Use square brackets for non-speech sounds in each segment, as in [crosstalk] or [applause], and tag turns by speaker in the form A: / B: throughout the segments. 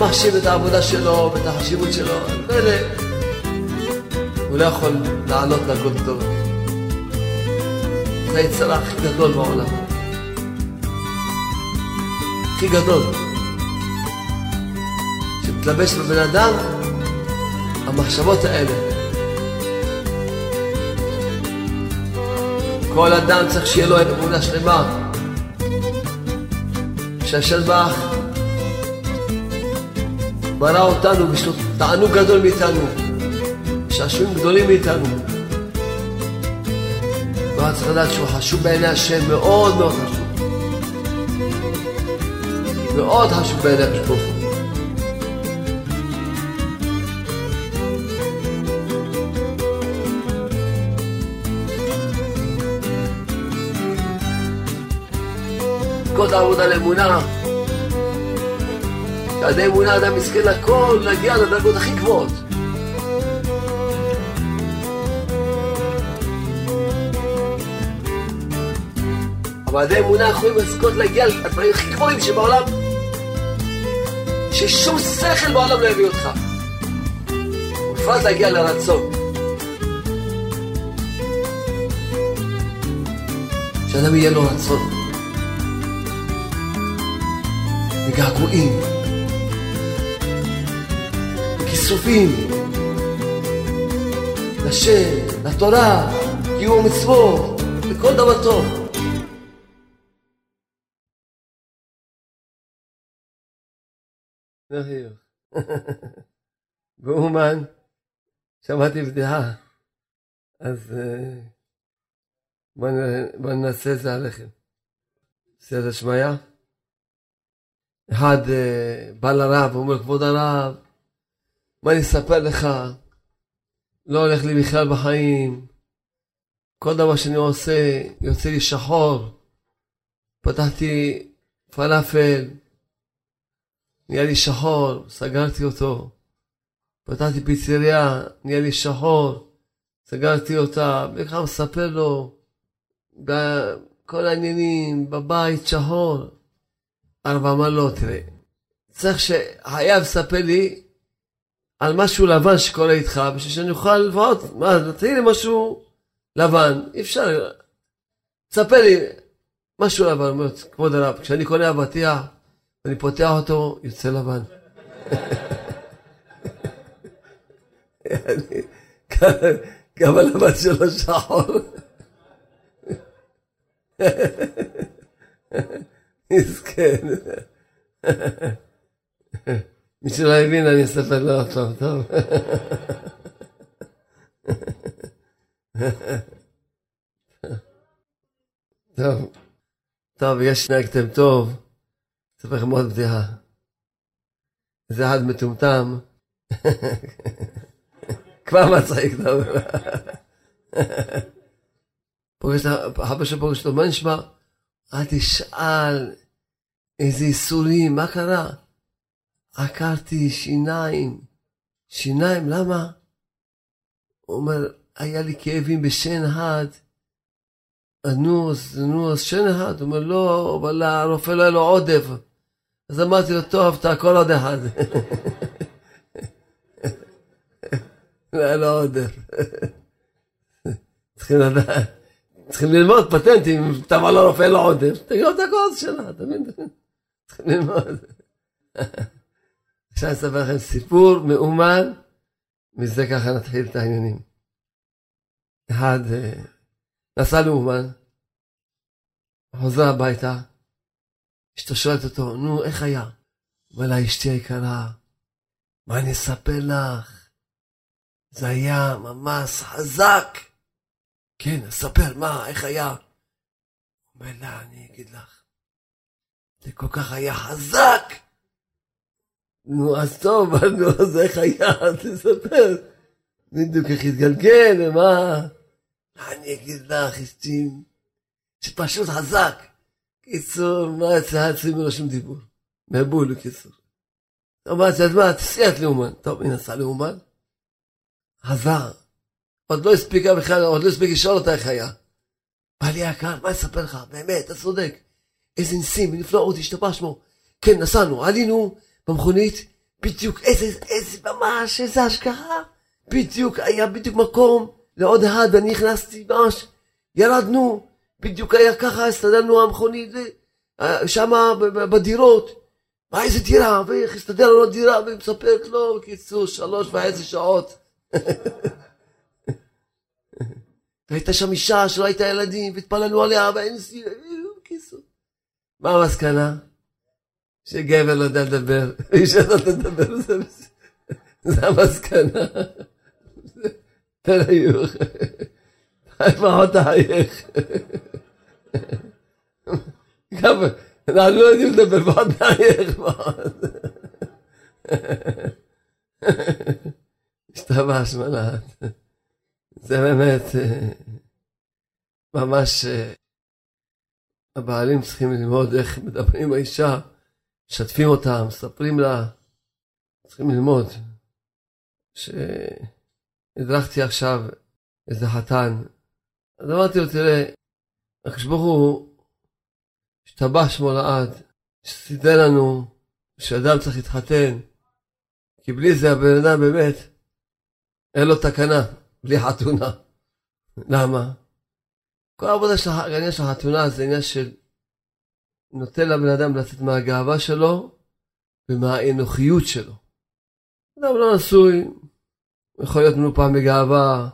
A: מחשיב את העבודה שלו ואת החשיבות שלו, לא יודע, הוא לא יכול לענות לכל טוב. זה היצרה הכי גדול בעולם. הכי גדול. שמתלבש בבן אדם, המחשבות האלה. כל אדם צריך שיהיה לו אמונה שלמה. שהשם ברא אותנו, לו תענוג גדול מאיתנו, שעשועים גדולים מאיתנו. והוא צריך לדעת שהוא חשוב בעיני השם, מאוד מאוד חשוב. מאוד חשוב בעיני הקדוש. כל העבודה לאמונה. שעד האמונה אדם יזכה לכל, להגיע לדרגות הכי גבוהות. אבל עדי אמונה יכולים לזכות להגיע לדברים הכי גבוהים שבעולם, ששום שכל בעולם לא יביא אותך. בפרט להגיע לרצון. שאדם יהיה לו רצון. וגעגועים. וכיסופים. לשם, לתורה, קיום המצוות, לכל דבר טוב. באומן, שמעתי בדיחה, אז בוא ננסה את זה עליכם. בסדר שמיא? אחד בא לרב, אומר, כבוד הרב, מה אני אספר לך? לא הולך לי בכלל בחיים. כל דבר שאני עושה, יוצא לי שחור. פתחתי פלאפל, נהיה לי שחור, סגרתי אותו. פתחתי פיצריה, נהיה לי שחור, סגרתי אותה, וככה מספר לו, כל העניינים, בבית שחור. הרב אמר לו, תראה, צריך שחייב לספר לי על משהו לבן שקורה איתך, בשביל שאני אוכל לפחות, מה, תתחיל לי משהו לבן, אי אפשר, תספר לי משהו לבן, אומרת, כבוד הרב, כשאני קונה אבטיח, ואני פותח אותו, יוצא לבן. גם הלבן שלו שחור. מסכן. מי שלא הבין, אני אספר לו עכשיו, טוב. טוב, טוב, יש שנהגתם טוב, אספר לכם עוד בדיחה. איזה אחד מטומטם, כבר מצחיק, טוב. פוגש את אבא שלו פוגש אותו, מה נשמע? אל תשאל איזה איסורים, מה קרה? עקרתי שיניים. שיניים, למה? הוא אומר, היה לי כאבים בשן אחד. אז נו, אז נו, אז שן אחד. הוא אומר, לא, אבל הרופא לא היה לו עודף. אז אמרתי לו, טוב, תעקור עוד אחד. [laughs] לא היה לו עודף. צריכים ללמוד פטנטים, אתה אמר לרופא לא עודף, תגיד לו את הקורס שלה, אתה מבין? [laughs] צריכים ללמוד. [laughs] עכשיו אספר לכם סיפור מאומן, מזה ככה נתחיל את העניינים. אחד נסע לאומן, חוזר הביתה, אשתו שואלת אותו, נו, איך היה? אומר לה, אשתי היקרה, מה אני אספר לך? זה היה ממש חזק. כן, ספר, מה, איך היה? אומר לה, אני אגיד לך, זה כל כך היה חזק. נו, אז טוב, נו, אז איך היה? [laughs] תספר. בדיוק איך התגלגל, ומה? אני אגיד לך, אשתי, שפשוט חזק. קיצור, מה יצא אצלי מלא שום דיבור. מבול, בקיצור. אמרתי, אז מה, תסיע את לאומן. טוב, היא נסעה לאומן. חזר. עוד לא הספיקה בכלל, עוד לא הספיק לשאול אותה איך היה. בעלי יקר, מה אספר לך? באמת, אתה צודק. איזה ניסים ונפלאות השתבח שמו. כן, נסענו, עלינו במכונית, בדיוק, איזה, איזה, ממש, איזה השגחה. בדיוק, היה בדיוק מקום לעוד אחד, ואני נכנסתי, ממש, ירדנו, בדיוק היה ככה, הסתדרנו המכונית, שמה בדירות. מה איזה דירה, ואיך הסתדר לנו דירה, והיא מספרת לו, בקיצור, שלוש וחצי שעות. [laughs] והייתה שם אישה שלא הייתה ילדים, והתפללנו עליה, ואין סיום, בקיצור. מה המסקנה? שגבר לא יודע לדבר, [laughs] ואישה לא לדבר, זה המסקנה. [laughs] תן היוך. [laughs] לפחות תחייך. גם אנחנו לא יודעים לדבר, לפחות תחייך. השתבש מלאט. זה באמת ממש הבעלים צריכים ללמוד איך מדברים עם האישה, משתפים אותה, מספרים לה, צריכים ללמוד. שהדרכתי עכשיו איזה חתן, אז אמרתי לו, תראה, הקדוש ברוך הוא השתבח שמו לעד, שסידר לנו שאדם צריך להתחתן, כי בלי זה הבן אדם באמת, אין לו תקנה, בלי חתונה. למה? כל העבודה של של החתונה זה עניין של נותן לבן אדם לצאת מהגאווה שלו ומהאנוכיות שלו. אדם לא נשוי, יכול להיות מנופח בגאווה,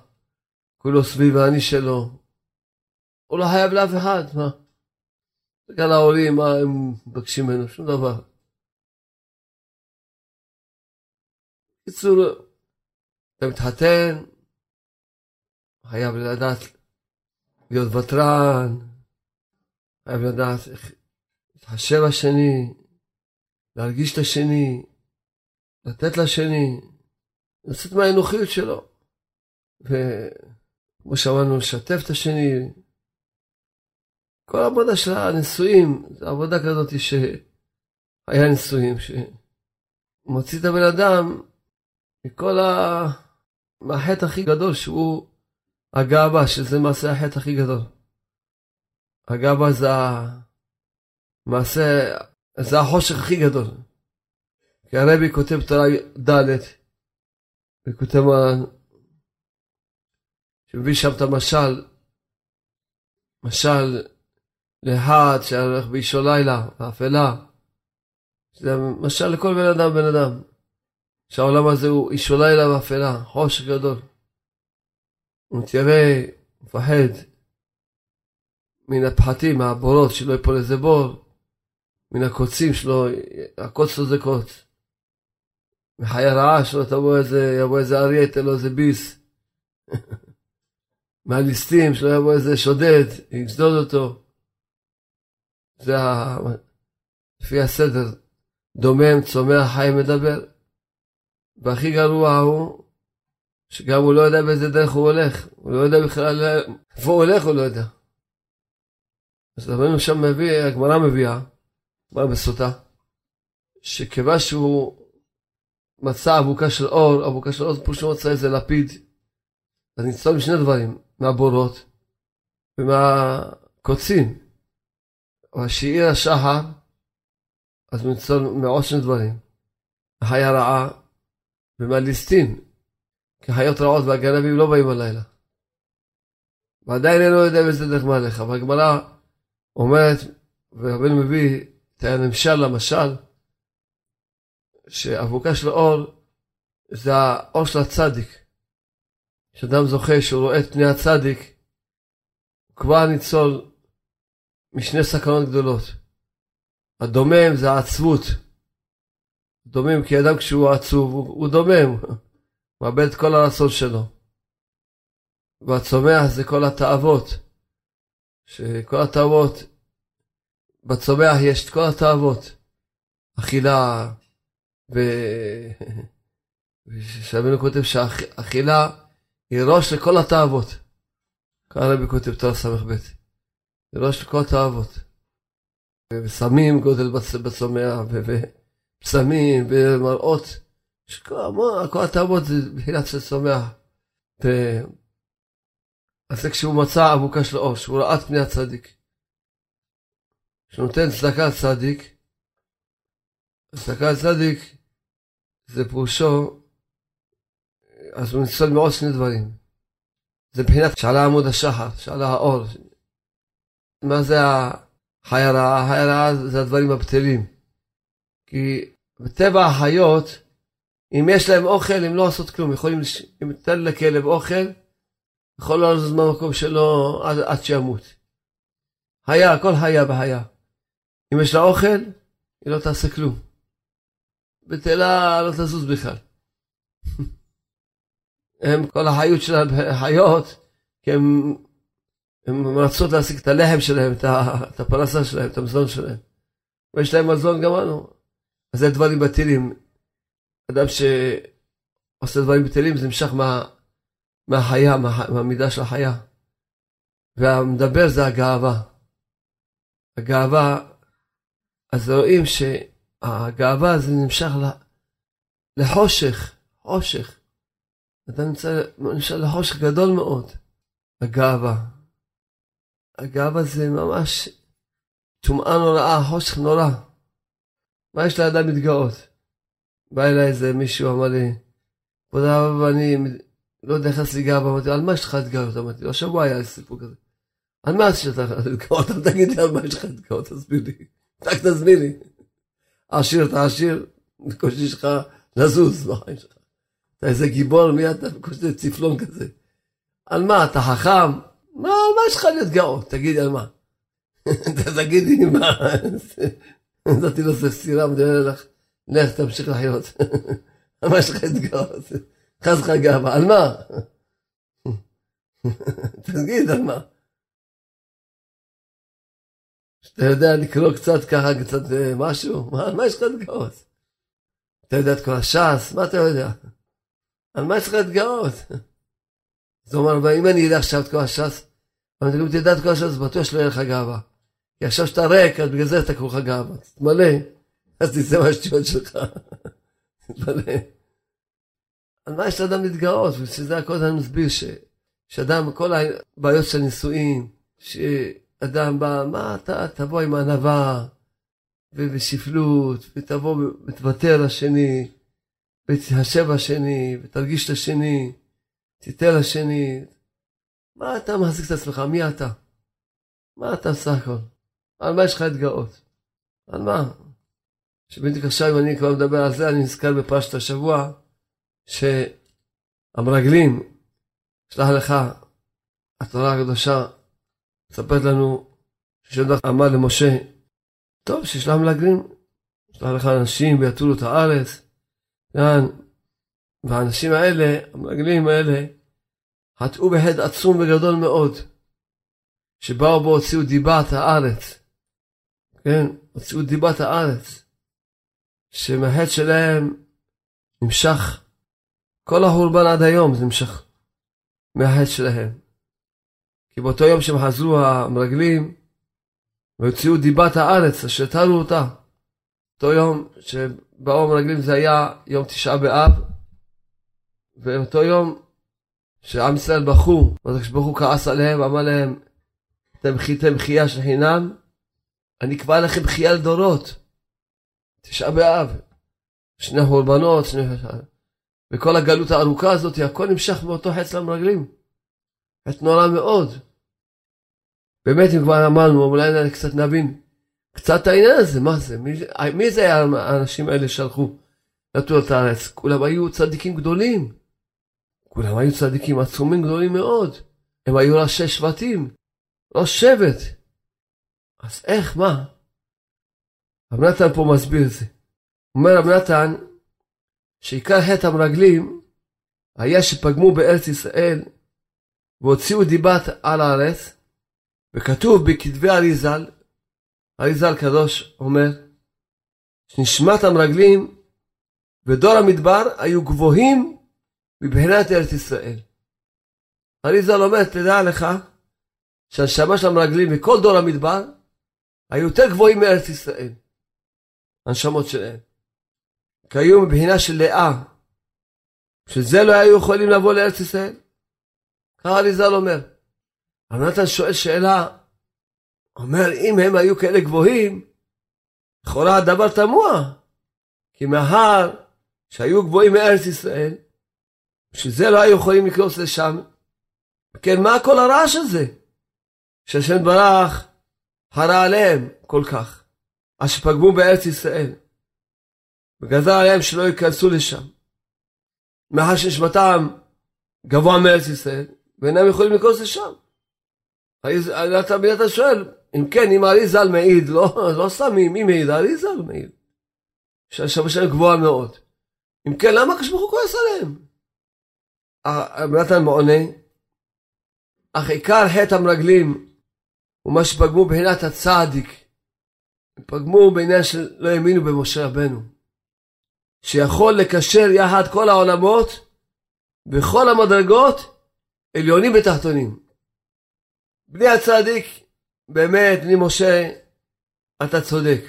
A: כולו סביב האני שלו. הוא לא חייב לאף אחד, מה? בגלל ההורים, מה הם מבקשים ממנו? שום דבר. בקיצור, אתה מתחתן, חייב לדעת להיות ותרן, חייב לדעת איך להתחשב בשני, להרגיש את השני, לתת לשני, לצאת מהאנוכיות שלו. וכמו שאמרנו, לשתף את השני. כל העבודה של הנישואים, זו עבודה כזאת שהיה נישואים, שמוציא את הבן אדם מכל ה... מהחטא הכי גדול שהוא הגאווה, שזה מעשה החטא הכי גדול. הגאווה זה המעשה, זה החושך הכי גדול. כי הרבי כותב תורה ד' וכותב שמביא שם את המשל, משל לאחד שהולך באישו לילה, באפלה. זה משל לכל בן אדם בן אדם. שהעולם הזה הוא אישו לילה באפלה, חושך גדול. הוא מתיירא, מפחד מן הפחתים, מהבורות, שלא יפול איזה בור, מן הקוצים שלו, הקוץ לו זה קוץ. מחיי רעה שלא תבוא איזה, יבוא איזה אריה, ייתן לו איזה ביס. [laughs] מהליסטים, שלא יבוא איזה שודד, יצדוד אותו. זה ה... לפי הסדר, דומם, צומח, חי, מדבר. והכי גרוע הוא שגם הוא לא יודע באיזה דרך הוא הולך, הוא לא יודע בכלל איפה הוא הולך, הוא לא יודע. אז רבנו שם מביא, הגמרא מביאה, הגמרא בסוטה, שכיוון שהוא מצא אבוקה של אור, אבוקה של אור פשוט מצא איזה לפיד, אז ניצול משני דברים, מהבורות ומהקוצים. אבל שהעיר השחר, אז הוא ניצול מעוד שני דברים, החיה רעה ומהליסטין, כי חיות רעות והגנבים לא באים הלילה. ועדיין אינו יודע באיזה דרך מהלך, אבל הגמרא אומרת, ורבנו מביא את הנמשל למשל, שאבוקה של אור זה האור של הצדיק. כשאדם זוכה שהוא רואה את פני הצדיק, הוא כבר ניצול משני סכנות גדולות. הדומם זה העצבות. דומם כי אדם כשהוא עצוב הוא, הוא דומם, [laughs] מאבד את כל הרצון שלו. והצומח זה כל התאוות, שכל התאוות, בצומח יש את כל התאוות, אכילה, ושרבנו כותב שאכילה היא ראש לכל התאוות. כאן רבי כותב תורה ס"ב, היא ראש לכל התאוות. וסמים גודל בצומח, ופסמים, ומראות. כל התאוות זה בחינת של צומח. ו... אז זה כשהוא מצא אבוקה של אור, שהוא ראה את פני הצדיק. שנותן צדקה צדיק, צדקה צדיק זה פירושו, אז הוא ניצול מעוד שני דברים. זה מבחינת שעלה עמוד השחר, שעלה האור. מה זה החיה רעה? החיה רעה זה הדברים הבטלים. כי בטבע החיות, אם יש להם אוכל, הם לא עושות כלום. יכולים, אם תן לכלב אוכל, יכול לזוז מהמקום שלו עד, עד שימות. היה, הכל היה והיה. אם יש לה אוכל, היא לא תעשה כלום. בטלה לא תזוז בכלל. [laughs] הם, כל החיות שלהם חיות, כי הם, הם רצות להשיג את הלחם שלהם, את הפרנסה שלהם, את המזון שלהם. ויש להם מזון גם לנו. אז זה דברים בטלים. אדם שעושה דברים בטלים, זה נמשך מה, מהחיה, מה, מהמידה של החיה. והמדבר זה הגאווה. הגאווה, אז רואים שהגאווה זה נמשך לחושך, חושך. אתה נמצא, נמשך לחושך גדול מאוד, הגאווה. הגאווה זה ממש טומאה נוראה, חושך נורא. מה יש לאדם להתגאות? בא אליי איזה מישהו, אמר לי, כבוד הרב, אני לא יודע איך לי גאווה, אמרתי, על מה יש לך להתגאות? אמרתי לו, השבוע היה סיפור כזה. על מה יש לך להתגאות? תגיד לי על מה יש לך להתגאות, תסביר לי. רק תסביר לי. עשיר אתה עשיר, בקושי שלך לזוז בחיים שלך. אתה איזה גיבור, מי אתה? בקושי צפלון כזה. על מה, אתה חכם? מה, מה יש לך להתגאות? תגיד לי על מה. [laughs] תגיד לי מה. נתתי לו ספירה, אמרתי לו, לך, תמשיך לחיות. [laughs] מה יש לך להתגאות? חס לך גאווה, על מה? [laughs] תגיד, על מה? אתה יודע לקרוא קצת ככה, קצת אה, משהו? מה, על מה יש לך להתגאות? אתה יודע את כל הש"ס? מה אתה יודע? על מה יש לך להתגאות? זאת אומרת, אם אני אדע עכשיו את כל הש"ס, אבל אם תדע את כל הש"ס, בטוח שלא יהיה לך גאווה. כי עכשיו שאתה ריק, אז בגלל זה אתה קורא לך גאווה. תתמלא, אז תצא מהשטויות שלך. תתמלא. על מה יש לאדם להתגאות? ושזה הכל אני מסביר ש, שאדם, כל הבעיות של נישואים, שאדם בא, מה אתה, תבוא עם ענווה ובשפלות, ותבוא ותוותר לשני, ותתחשב לשני, ותרגיש לשני, תיתן לשני. מה אתה מחזיק את עצמך? מי אתה? מה אתה בסך הכל? על מה יש לך להתגאות? על מה? שבדיוק עכשיו, אם אני כבר מדבר על זה, אני נזכר בפרשת השבוע, שהמרגלים, שלח לך התורה הקדושה, מספרת לנו ששדך אמר למשה, טוב, שישלח מרגלים, שלח לך אנשים ויתולו את הארץ, כאן, והאנשים האלה, המרגלים האלה, חטאו בחטא עצום וגדול מאוד, שבאו בו הוציאו דיבת הארץ, כן, הוציאו דיבת הארץ, שמהחטא שלהם נמשך כל החורבן עד היום זה נמשך מהחטא שלהם. כי באותו יום שהם חזרו המרגלים והוציאו דיבת הארץ אשר תרו אותה. אותו יום שבאו המרגלים זה היה יום תשעה באב ואותו יום שעם ישראל בכו, והקדוש ברוך הוא כעס עליהם ואמר להם אתם בכיתם בכייה של חינם אני אקבע לכם בכייה לדורות. תשעה באב. שני חורבנות, שני... וכל הגלות הארוכה הזאת, הכל נמשך מאותו חץ למרגלים. חץ נורא מאוד. באמת, אם כבר אמרנו, אולי קצת נבין קצת את העניין הזה, מה זה? מי, מי זה היה האנשים האלה שהלכו לתור את הארץ? כולם היו צדיקים גדולים. כולם היו צדיקים עצומים גדולים מאוד. הם היו ראשי שבטים, ראש שבט. אז איך, מה? רב נתן פה מסביר את זה. אומר רב נתן, שעיקר חטא המרגלים היה שפגמו בארץ ישראל והוציאו דיבת על הארץ, וכתוב בכתבי אריזל, אריזל קדוש אומר, שנשמת המרגלים ודור המדבר היו גבוהים מבחינת ארץ ישראל. אריזל אומר, תדע לך, שהנשמה של המרגלים וכל דור המדבר היו יותר גבוהים מארץ ישראל, הנשמות שלהם. כי היו מבחינה של לאה, שזה לא היו יכולים לבוא לארץ ישראל. ככה אריזל אומר. אבל נתן שואל שאלה, אומר, אם הם היו כאלה גבוהים, לכאורה הדבר תמוה, כי מההר שהיו גבוהים מארץ ישראל, שזה לא היו יכולים לקרוס לשם, כן, מה כל הרעש הזה? שהשם ברח הרע עליהם כל כך, אז שפגמו בארץ ישראל, וגזר עליהם שלא ייכנסו לשם. מאחר שנשמתם גבוה מארץ ישראל, ואינם יכולים לקרוס לשם. אתה מיד שואל, אם כן, אם האריזל מעיד, לא, לא סתם מי מעיד, האריזל מעיד. שהשם שלהם גבוהה מאוד. אם כן, למה הקדוש ברוך הוא כועס עליהם? נתן מעונה, אך עיקר חטא המרגלים הוא מה שפגמו בחינת הצדיק. הם פגמו בעניין שלא האמינו במשה רבנו. שיכול לקשר יחד כל העולמות בכל המדרגות, עליונים ותחתונים. בני הצדיק, באמת, בני משה, אתה צודק.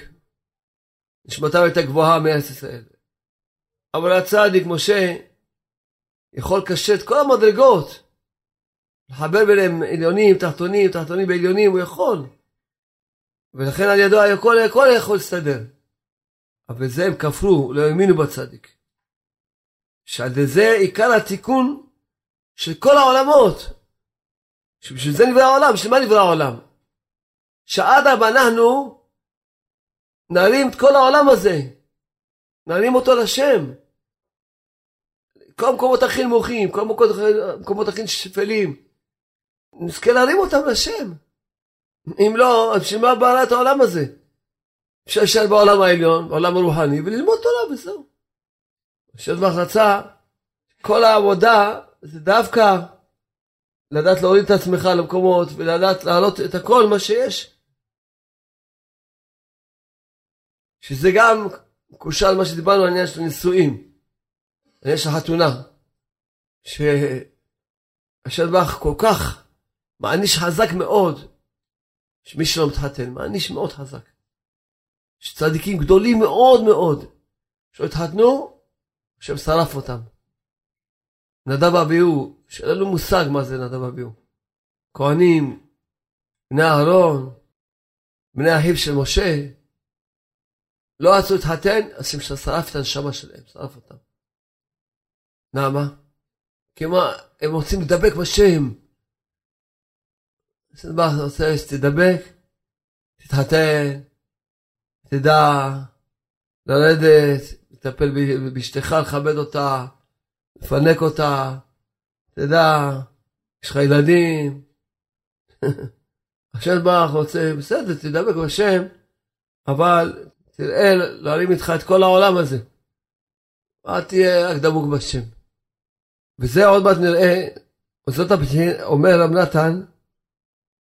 A: נשמתם הייתה גבוהה מארץ ישראל. אבל הצדיק, משה, יכול לקשר את כל המדרגות, לחבר ביניהם עליונים, תחתונים, תחתונים בעליונים, הוא יכול. ולכן על ידו הכל, הכל יכול להסתדר. אבל זה הם כפרו, לא האמינו בצדיק. שעל ידי זה עיקר התיקון של כל העולמות. שבשביל זה נברא העולם, בשביל מה נברא העולם? שאדרבה אנחנו נרים את כל העולם הזה, נרים אותו לשם. כל המקומות הכי נמוכים, כל המקומות הכי שפלים, נזכה להרים אותם לשם. אם לא, בשביל מה בעלה את העולם הזה? אפשר להישאר בעולם העליון, בעולם הרוחני, וללמוד תורה וזהו. השטבח רצה, כל העבודה זה דווקא לדעת להוריד את עצמך למקומות ולדעת להעלות את הכל מה שיש. שזה גם קושר על מה שדיברנו על העניין של נישואים, של החתונה, שהשטבח כל כך מעניש חזק מאוד, שמי שלא מתחתן, מעניש מאוד חזק. יש צדיקים גדולים מאוד מאוד, שלא התחתנו, השם שרף אותם. נדב אביהו, שאין לנו מושג מה זה נדב אביהו. כהנים, בני אהרון, בני אחיו של משה, לא רצו להתחתן, השם שרף את הנשמה שלהם, שרף אותם. למה? כי הם רוצים לדבק בשם. אז מה אתה רוצה שתדבק, תתחתן, תדע לרדת, לטפל באשתך, לכבד אותה, לפנק אותה, תדע, יש לך ילדים. [laughs] השם ברוך רוצה, בסדר, תדבק בשם, אבל תראה להרים איתך את כל העולם הזה. אל תהיה רק דבוק בשם. וזה עוד מעט נראה, זאת הבחינה, אומר רב נתן,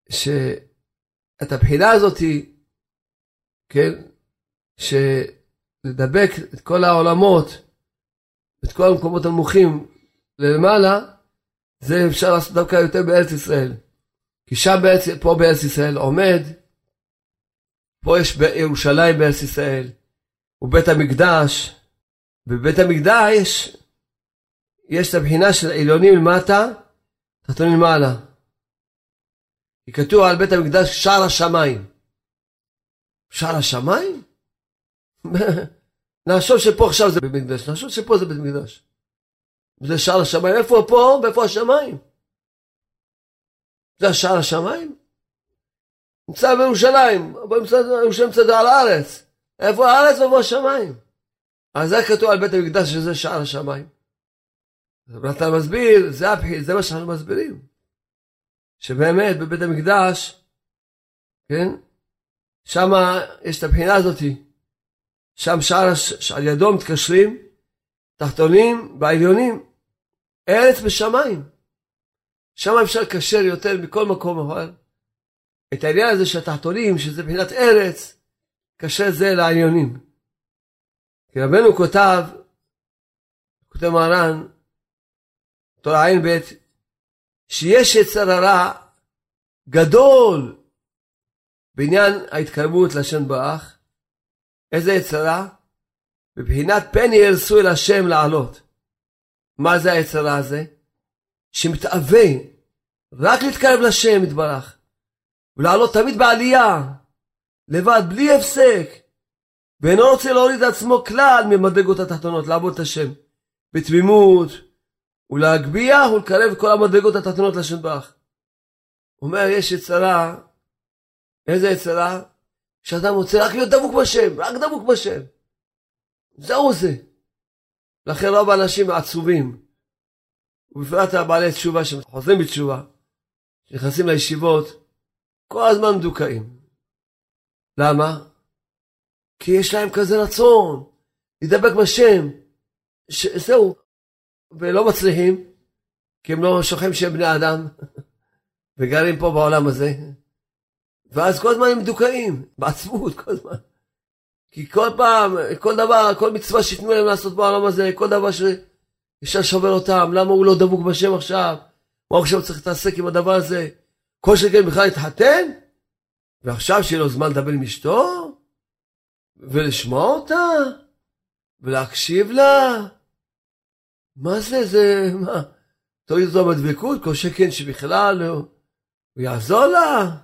A: שאת הבחינה הזאתי, כן, שלדבק את כל העולמות, את כל המקומות הנמוכים למעלה, זה אפשר לעשות דווקא יותר בארץ ישראל. כי שם בארץ, פה בארץ ישראל עומד, פה יש ירושלים בארץ ישראל, ובית המקדש, בבית המקדש יש את הבחינה של עליונים למטה, תחתונים למעלה. כי כתוב על בית המקדש שער השמיים. שער השמיים? [laughs] נחשוב שפה עכשיו זה בית מקדש, נחשוב שפה זה בית מקדש. זה שער השמיים, איפה פה ואיפה השמיים? זה השער השמיים? נמצא בירושלים, ירושלים נמצא על הארץ. איפה הארץ ואיפה השמיים? אז זה כתוב על בית המקדש שזה שער השמיים. אתה מסביר, זה, זה מה שאנחנו מסבירים. שבאמת בבית המקדש, כן, שם יש את הבחינה הזאתי, שם שער, שעל ידו מתקשרים תחתונים ועליונים, ארץ ושמיים. שם אפשר לקשר יותר מכל מקום, אבל את העניין הזה של התחתונים, שזה מבחינת ארץ, קשר זה לעליונים. כי רבנו כותב, כותב מרן, תורה ע"ב, שיש יצר הרע גדול בעניין ההתקרבות לשם באח. איזה יצרה? בבחינת פן ירסו אל השם לעלות. מה זה היצרה הזה? שמתאווה רק להתקרב לשם יתברך. ולעלות תמיד בעלייה, לבד, בלי הפסק, ואינו רוצה להוריד את עצמו כלל ממדרגות התחתונות, לעבוד את השם, בתמימות, ולהגביה ולקרב כל המדרגות התחתונות לשם ברך. הוא אומר, יש יצרה, איזה יצרה? שאדם רוצה רק להיות דבוק בשם, רק דבוק בשם. זהו זה. לכן רוב האנשים עצובים, ובפרט הבעלי תשובה שחוזרים בתשובה, שנכנסים לישיבות, כל הזמן מדוכאים. למה? כי יש להם כזה רצון להידבק בשם, זהו, ולא מצליחים, כי הם לא שוכחים שהם בני אדם, [laughs] וגרים פה בעולם הזה. ואז כל הזמן הם מדוכאים, בעצמות כל הזמן. כי כל פעם, כל דבר, כל מצווה שייתנו להם לעשות בעולם הזה, כל דבר שאפשר לשובר אותם, למה הוא לא דבוק בשם עכשיו? מה עכשיו צריך להתעסק עם הדבר הזה? כל שכן בכלל להתחתן? ועכשיו שיהיה לו זמן לדבר עם אשתו? ולשמוע אותה? ולהקשיב לה? מה זה, זה, מה? תוריד אותו בדבקות, כל שכן שבכלל הוא, הוא יעזור לה?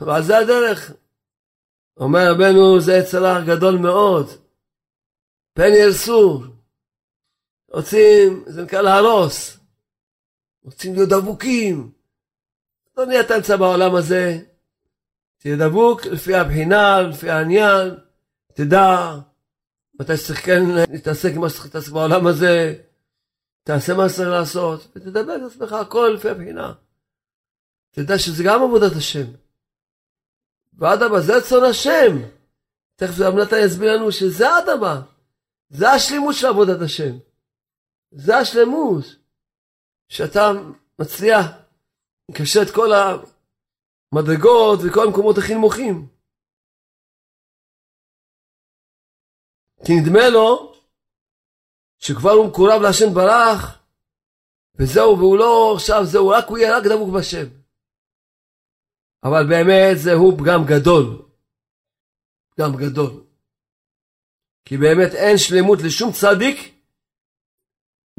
A: ועל זה הדרך. אומר רבנו, זה יצר גדול מאוד. פן ירסו. רוצים, זה נקרא להרוס. רוצים להיות דבוקים. לא נהיה אתה נמצא בעולם הזה. תהיה דבוק לפי הבחינה, לפי העניין. תדע מתי שצריך כן להתעסק עם מה שצריך להתעסק בעולם הזה. תעשה מה שצריך לעשות, ותדבר את עצמך הכל לפי הבחינה. תדע שזה גם עבודת השם. ואדרבה, זה רצון השם. תכף רב נתן יסביר לנו שזה אדרבה. זה השלימות של עבודת השם. זה השלמות. שאתה מצליח לקשר את כל המדרגות וכל המקומות הכי נמוכים. כי נדמה לו שכבר הוא מקורב להשם ברח, וזהו, והוא לא עכשיו, זהו, רק הוא יהיה רק דבוק בשם. אבל באמת זהו פגם גדול. פגם גדול. כי באמת אין שלמות לשום צדיק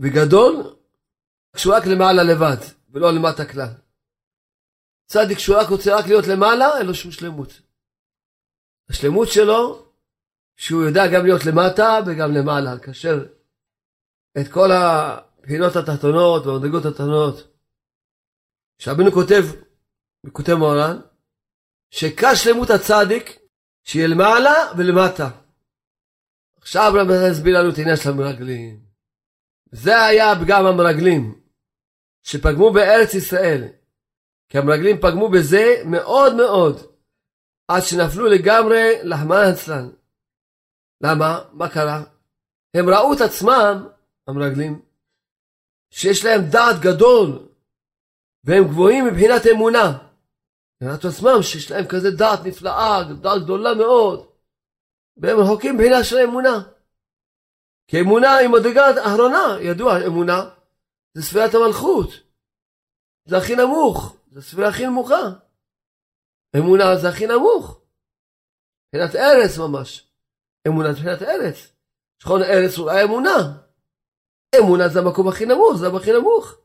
A: וגדול כשהוא רק למעלה לבד ולא למטה כלל. צדיק שהוא רק רוצה רק להיות למעלה, אין לו שום שלמות. השלמות שלו, שהוא יודע גם להיות למטה וגם למעלה, לקשר את כל הבחינות התחתונות והמדרגות התחתונות. שרבנו כותב וכותב מוהר"ן, שעיקר שלמות הצדיק, שיהיה למעלה ולמטה. עכשיו רבי יסביר לנו את העניין של המרגלים. זה היה פגם המרגלים, שפגמו בארץ ישראל. כי המרגלים פגמו בזה מאוד מאוד, עד שנפלו לגמרי לחמן אצלן. למה? מה קרה? הם ראו את עצמם, המרגלים, שיש להם דעת גדול, והם גבוהים מבחינת אמונה. מבחינת עצמם שיש להם כזה דעת נפלאה, דעת גדולה מאוד, והם רחוקים מבחינה של אמונה. כי אמונה היא מדרגה אחרונה, ידוע, אמונה זה ספירת המלכות, זה הכי נמוך, זה ספירה הכי נמוכה. אמונה זה הכי נמוך, מבחינת ארץ ממש. אמונה זה מבחינת ארץ. שכון ארץ אולי אמונה. אמונה זה המקום הכי נמוך, זה הכי נמוך.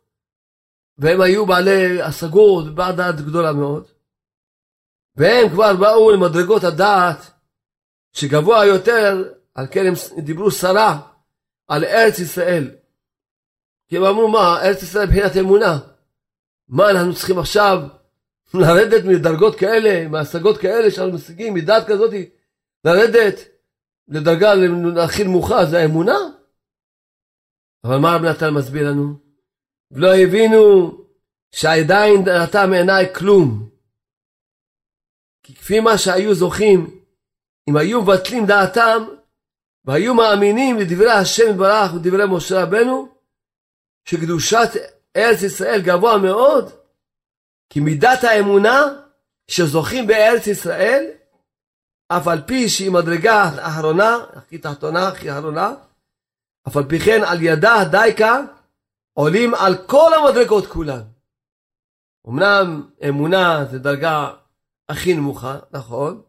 A: והם היו בעלי השגות, בעל דעת גדולה מאוד. והם כבר באו למדרגות הדעת שגבוה יותר, על כן הם דיברו סרה על ארץ ישראל. כי הם אמרו מה, ארץ ישראל מבחינת אמונה. מה אנחנו צריכים עכשיו לרדת מדרגות כאלה, מהשגות כאלה שאנחנו משיגים, מדעת כזאת, לרדת לדרגה הכי נמוכה, זה האמונה? אבל מה רב נתן מסביר לנו? ולא הבינו שעדיין דעתם מעיניי כלום. כי כפי מה שהיו זוכים, אם היו מבטלים דעתם, והיו מאמינים לדברי השם יתברך ודברי משה רבנו, שקדושת ארץ ישראל גבוה מאוד, כי מידת האמונה שזוכים בארץ ישראל, אף על פי שהיא מדרגה האחרונה, הכי תחתונה, הכי אחרונה, אף על פי כן על ידה דייקה עולים על כל המדרגות כולן. אמנם אמונה זה דרגה הכי נמוכה, נכון,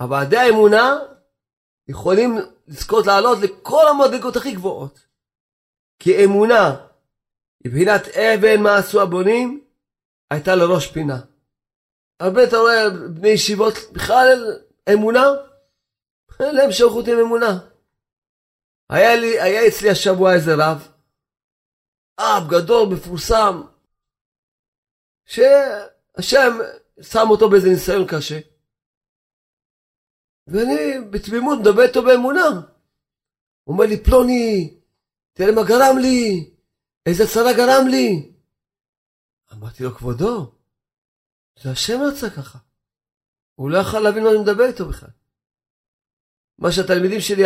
A: אבל עדי האמונה יכולים לזכות לעלות לכל המדרגות הכי גבוהות. כי אמונה, מבחינת אבן מה עשו הבונים, הייתה לראש פינה. הרבה אתה רואה בני ישיבות, בכלל אמונה, אין להם שייכות עם אמונה. היה, לי, היה אצלי השבוע איזה רב, אב גדול, מפורסם, שהשם שם אותו באיזה ניסיון קשה. ואני בתמימות מדבר איתו באמונה. הוא אומר לי, פלוני, תראה מה גרם לי, איזה צרה גרם לי. אמרתי לו, כבודו, זה השם רצה ככה. הוא לא יכל להבין מה אני מדבר איתו בכלל. מה שהתלמידים שלי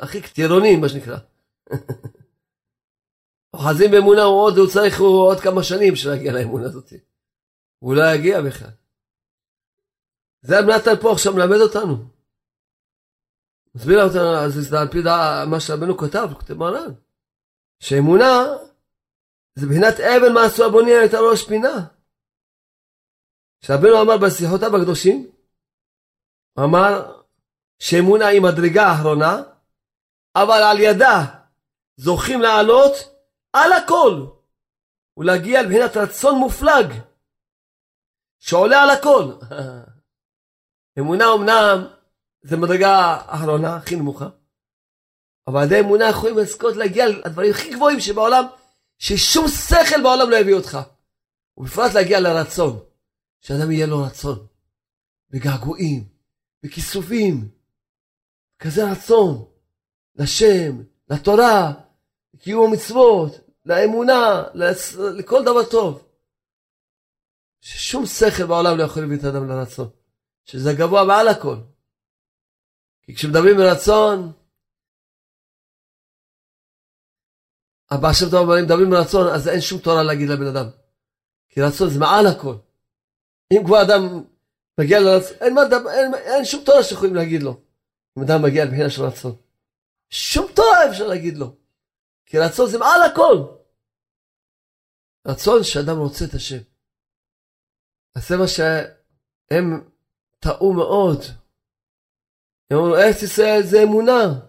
A: הכי טירונים, מה שנקרא. [laughs] אוחזים באמונה, הוא עוד, הוא צריך הוא עוד כמה שנים בשביל להגיע לאמונה הזאת. הוא לא יגיע בכלל. זה נתן פה עכשיו מלמד אותנו. מסביר אותנו, אז זה על פי מה שרבנו כתב, כותב מרן. שאמונה זה בחינת אבן מעשו הבוני את הראש פינה. שרבנו אמר בשיחותיו הקדושים, אמר שאמונה היא מדרגה האחרונה, אבל על ידה זוכים לעלות על הכל ולהגיע לבחינת רצון מופלג שעולה על הכל. [laughs] אמונה אמנם זה מדרגה האחרונה, הכי נמוכה, אבל על ידי אמונה יכולים לזכות להגיע לדברים הכי גבוהים שבעולם, ששום שכל בעולם לא יביא אותך. ובפרט להגיע לרצון, שאדם יהיה לו רצון, בגעגועים, בכיסופים, כזה רצון לשם, לתורה, לקיום המצוות, לאמונה, לכל דבר טוב. ששום שכל בעולם לא יכול להביא את האדם לרצון. שזה גבוה מעל הכל. כי כשמדברים ברצון, הבעל שם טוב אומר, מדברים ברצון, אז אין שום תורה להגיד לבן אדם. כי רצון זה מעל הכל. אם כבר אדם מגיע לרצון, אין, אין, אין, אין שום תורה שיכולים להגיד לו. אם אדם מגיע לבחינה של רצון. שום תורה אפשר להגיד לו. כי רצון זה מעל הכל. רצון שאדם רוצה את השם. אז זה מה שהם טעו מאוד. הם אמרו, ארץ ישראל זה אמונה.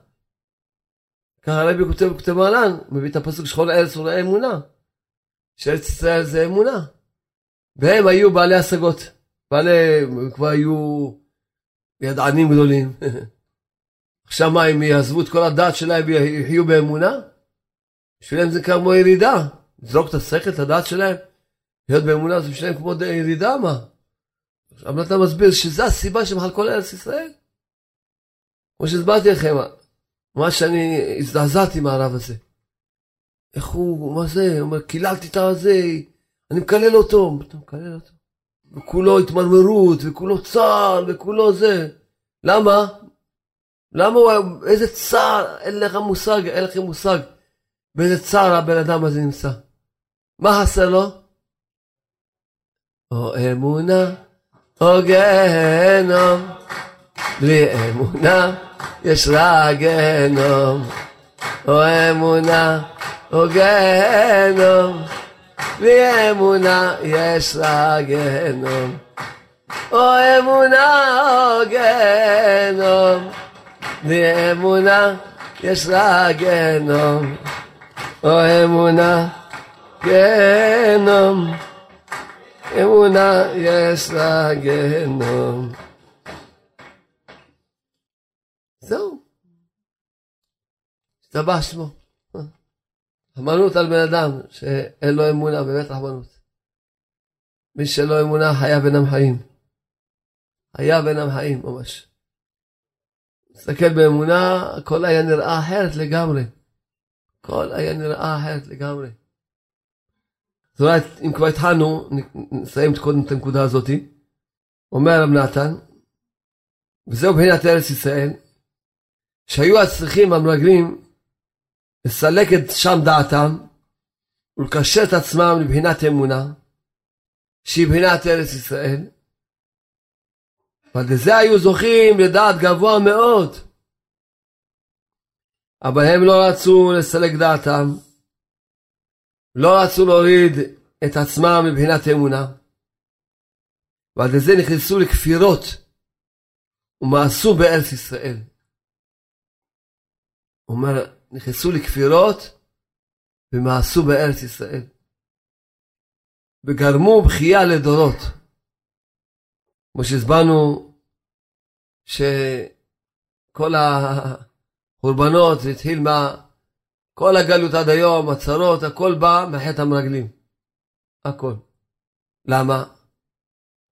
A: ככה הרבי כותב בכותב מעלן, מביא את הפסוק שכל ארץ הוא אמונה. שארץ ישראל זה אמונה. והם היו בעלי השגות. בעלי, כבר היו ידענים גדולים. [laughs] עכשיו מה, הם יעזבו את כל הדעת שלהם ויחיו באמונה? בשבילם זה כמו ירידה. לזרוק את השכל, את הדעת שלהם, להיות באמונה זה בשבילם כמו ירידה, מה? עכשיו אתה מסביר שזו הסיבה שהם כל ארץ ישראל. כמו שהסברתי לכם, מה שאני הזדעזעתי מהרב הזה. איך הוא, מה זה, הוא אומר, קיללתי את הזה, אני מקלל אותו. אתה מקלל אותו. וכולו התמרמרות, וכולו צער, וכולו זה. למה? למה הוא, איזה צער, אין לך מושג, אין לכם מושג באיזה צער הבן אדם הזה נמצא. מה חסר לו? או אמונה או גיהנום, בלי אמונה יש רק גיהנום. או אמונה או גיהנום, בלי אמונה יש רק גיהנום. או אמונה או גיהנום, בלי אמונה יש רק גיהנום. או אמונה גיהנום. אמונה יש לה גיהנום. זהו. השתבח שמו. רחמנות על בן אדם שאין לו אמונה, באמת רחמנות. מי שלא אמונה חיה בין המחיים. חיה בין המחיים ממש. מסתכל באמונה, הכל היה נראה אחרת לגמרי. הכל היה נראה אחרת לגמרי. אז אולי אם כבר התחלנו, נסיים קודם את הנקודה הזאתי. אומר רב נתן, וזהו בחינת ארץ ישראל, שהיו הצריכים המרגלים לסלק את שם דעתם ולקשר את עצמם לבחינת אמונה, שהיא בחינת ארץ ישראל, ועל זה היו זוכים לדעת גבוה מאוד. אבל הם לא רצו לסלק דעתם, לא רצו להוריד את עצמם מבחינת אמונה, ועל זה נכנסו לכפירות ומאסו בארץ ישראל. הוא אומר, נכנסו לכפירות ומאסו בארץ ישראל. וגרמו בכייה לדורות. כמו שהסברנו, שכל החורבנות, התחיל מה... כל הגלות עד היום, הצרות, הכל בא מחטא המרגלים. הכל. למה?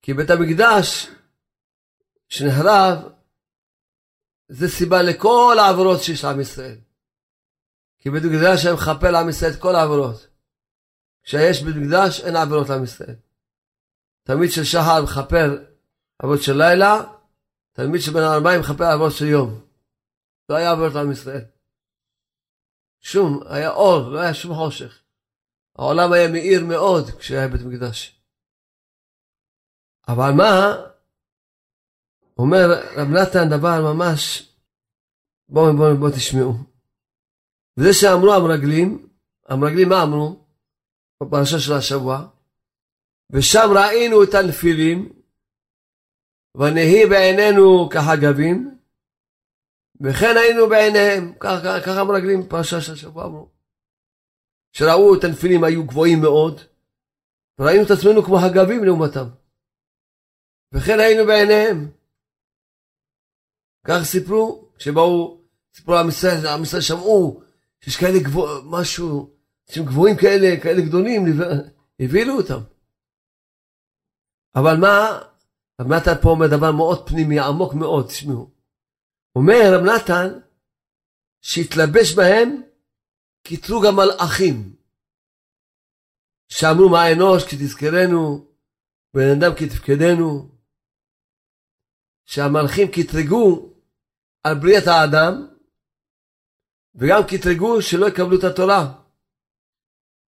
A: כי בית המקדש שנחרב, זה סיבה לכל העבירות שיש לעם ישראל. כי בית המקדש היה מכפר לעם ישראל את כל העבירות. כשיש בית מקדש אין עבירות לעם ישראל. תלמיד של שחר מכפר עבירות של לילה, תלמיד של בן ארבעים מכפר עבירות של יום. לא היה עבירות לעם ישראל. שום, היה אור, לא היה שום חושך. העולם היה מאיר מאוד כשהיה בית מקדש. אבל מה, אומר רב נתן דבר ממש, בואו בואו בואו תשמעו. וזה שאמרו המרגלים, המרגלים מה אמרו? בפרשה של השבוע, ושם ראינו את הנפילים, ונהי בעינינו כחגבים, וכן היינו בעיניהם, ככה המרגלים בפרשה של השבוע אמרו. שראו את הנפילים היו גבוהים מאוד, וראינו את עצמנו כמו הגבים לעומתם. וכן היינו בעיניהם. כך סיפרו, כשבאו, סיפרו עם ישראל, עם ישראל שמעו שיש כאלה גבוה, משהו, שהם גבוהים כאלה, כאלה גדולים, הבהילו אותם. אבל מה, רב נתן פה אומר דבר מאוד פנימי, עמוק מאוד, תשמעו. אומר רב נתן, שהתלבש בהם קטרוג המלאכים, שאמרו מה אנוש כי תזכרנו, בן אדם כי תפקדנו, שהמלאכים קטרגו על בריאת האדם, וגם קטרגו שלא יקבלו את התורה.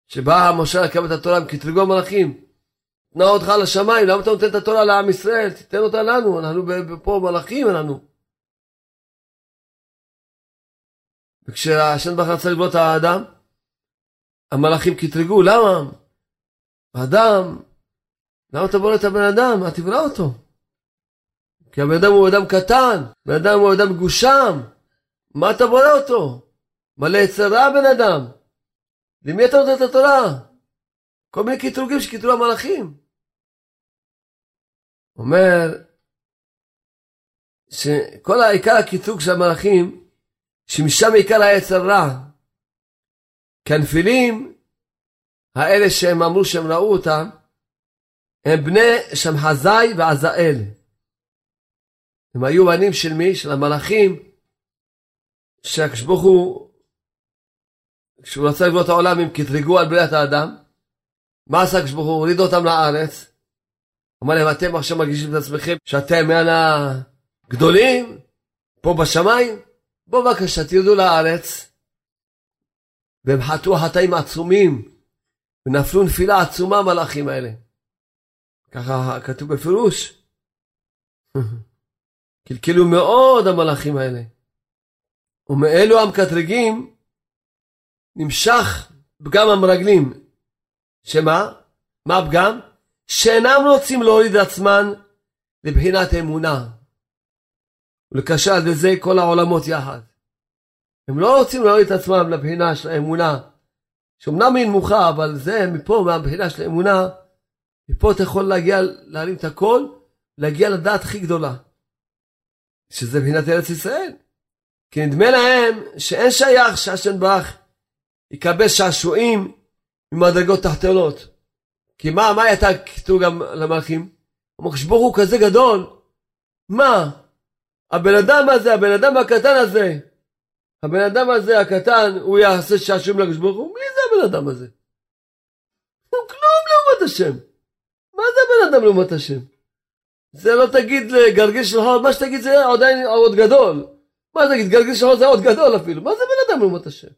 A: שבא משה לקבל את התורה, הם קטרגו המלאכים. תנע אותך לשמיים, למה אתה נותן את התורה לעם ישראל? תיתן אותה לנו, אנחנו פה מלאכים אנחנו. וכשהשם בחר צריך את האדם, המלאכים קטרגו, למה? האדם, למה אתה בורא את הבן אדם? מה תברא אותו? כי הבן אדם הוא אדם קטן, בן אדם הוא אדם גושם, מה אתה בורא אותו? מלא יצר רע בן אדם. למי אתה נותן את התורה? כל מיני קטרוגים שקטרו המלאכים. אומר שכל העיקר הקטרוג של המלאכים, שמשם עיקר היצר רע. כי הנפילים, האלה שהם אמרו שהם ראו אותם, הם בני שמחזאי ועזאל. הם היו בנים של מי? של המלאכים, הוא, כשהוא רצה לבנות העולם, הם קטרגו על בריאת האדם. מה עשה הוא? הוריד אותם לארץ. אמר להם, אתם עכשיו מרגישים את עצמכם שאתם מעל הגדולים, פה בשמיים? בואו בבקשה, תרדו לארץ. והם חטאו חטאים עצומים, ונפלו נפילה עצומה המלאכים האלה. ככה כתוב בפירוש. [laughs] קלקלו מאוד המלאכים האלה. ומאלו המקטרגים נמשך פגם המרגלים. שמה? מה הפגם? שאינם רוצים להוריד עצמן לבחינת אמונה. ולקשר על זה כל העולמות יחד. הם לא רוצים להוריד את עצמם לבחינה של האמונה, שאומנם היא נמוכה, אבל זה מפה, מהבחינה של האמונה, מפה אתה יכול להגיע, להרים את הכל, להגיע לדעת הכי גדולה. שזה מבחינת ארץ ישראל. כי נדמה להם שאין שייך שהשם ברך יקבל שעשועים ממדרגות תחתונות. כי מה, מה הייתה כתוב גם למלאכים? אמרו, כשברוך הוא כזה גדול, מה? הבן אדם הזה, הבן אדם הקטן הזה, הבן אדם הזה הקטן, הוא יעשה שעשועים לקדוש ברוך הוא? מי זה הבן אדם הזה? הוא כלום לעומת השם. מה זה הבן אדם לעומת השם? זה לא תגיד לגלגל של חול, מה שתגיד זה עדיין עוד גדול. מה תגיד, גלגל של חול זה עוד גדול אפילו. מה זה בן אדם לעומת השם?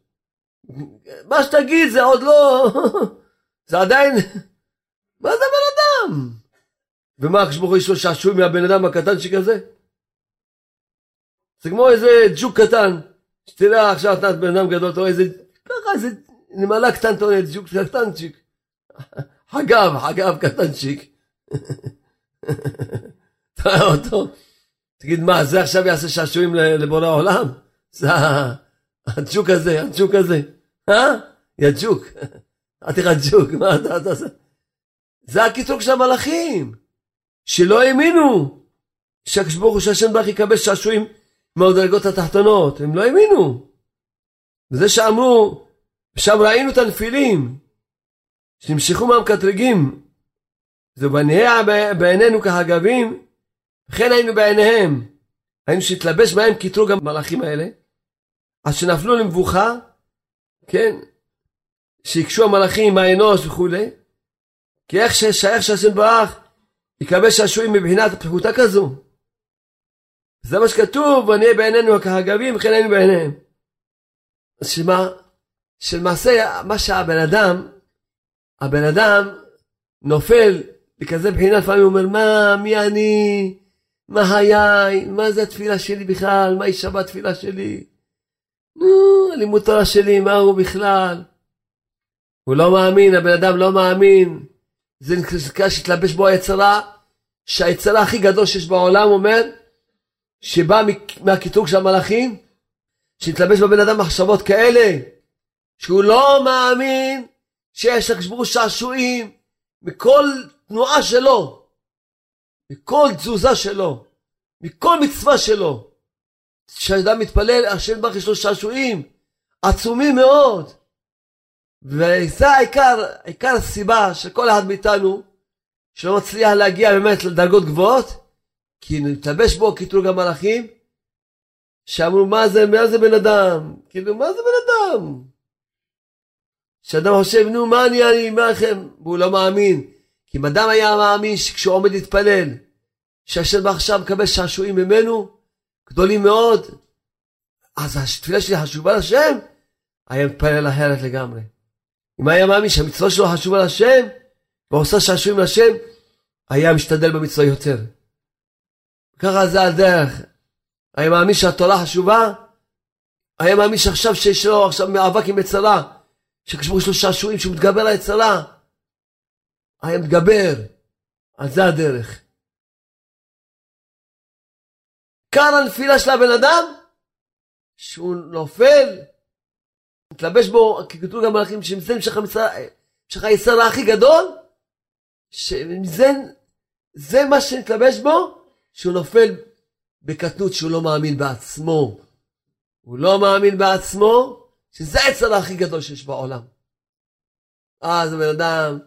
A: מה שתגיד זה עוד לא... [laughs] זה עדיין... מה זה בן אדם? ומה הקדוש ברוך הוא יש לו שעשוע מהבן אדם הקטנצ'יק הזה? זה כמו איזה ג'וק קטן, שתראה עכשיו אתה בן אדם גדול, אתה רואה איזה, ככה איזה נמלה קטנטונת, ג'וק קטנצ'יק. [laughs] חגב, חגב קטנצ'יק. [laughs] תראה אותו, תגיד מה, זה עכשיו יעשה שעשועים לבורא העולם? [laughs] זה הג'וק הזה, הג'וק הזה, אה? יא ג'וק, אמרתי לך ג'וק, מה אתה עושה? זה הקיצור של המלאכים. שלא האמינו שהקדוש ברוך הוא שהשם ברך יקבל שעשועים מהדרגות התחתונות, הם לא האמינו. וזה שאמרו, שם ראינו את הנפילים, שנמשכו מהמקטרגים, זה בנהיה בעינינו כהגבים, וכן היינו בעיניהם. היינו שהתלבש בהם קטרוג המלאכים האלה, אז שנפלו למבוכה, כן, שהקשו המלאכים עם האנוש וכולי, כי איך ששייך שהשם ברח יקבל שעשועים מבחינת פחותה כזו. זה מה שכתוב, ונהיה בעינינו כהגבים וכן היינו בעיניהם. אז שמה, שלמעשה מה שהבן אדם, הבן אדם נופל בכזה בחינה, לפעמים הוא אומר, מה, מי אני, מה היה, מה זה התפילה שלי בכלל, מה היא שווה התפילה שלי? נו, הלימוד תורה שלי, מה הוא בכלל? הוא לא מאמין, הבן אדם לא מאמין. זה נקרא שהתלבש בו היצרה, שהיצרה הכי גדול שיש בעולם אומר, שבא מהקטרוג של המלאכים, שהתלבש בבן אדם מחשבות כאלה, שהוא לא מאמין שיש לקשברו שעשועים מכל תנועה שלו, מכל תזוזה שלו, מכל מצווה שלו. כשאדם מתפלל, השם ברוך יש לו שעשועים עצומים מאוד. וזה העיקר, עיקר הסיבה של כל אחד מאיתנו שלא מצליח להגיע באמת לדרגות גבוהות, כי נתלבש בו קטרוג המלאכים, שאמרו מה זה, מה זה בן אדם? כאילו מה זה בן אדם? שאדם חושב נו מה אני, אני, מה לכם? והוא לא מאמין. כי אם אדם היה מאמין שכשהוא עומד להתפלל, שהשם עכשיו מקבל שעשועים ממנו, גדולים מאוד, אז התפילה שלי חשובה לשם, היה מתפלל אחרת לגמרי. אם היה מאמין שהמצווה שלו חשובה לשם, ועושה שעשועים לשם, היה משתדל במצווה יותר. ככה זה הדרך. היה מאמין שהתורה חשובה, היה מאמין שעכשיו שיש לו עכשיו מאבק עם יצרה, שכשבו יש לו שעשועים, שהוא מתגבר על היצרה, היה מתגבר. אז זה הדרך. כאן הנפילה של הבן אדם, שהוא נופל, מתלבש בו, כי כתוב גם מלאכים שמזה נמשך היצרה הכי גדול, שזה זה מה שנתלבש בו, שהוא נופל בקטנות שהוא לא מאמין בעצמו. הוא לא מאמין בעצמו, שזה העצר הכי גדול שיש בעולם. אז הבן אדם,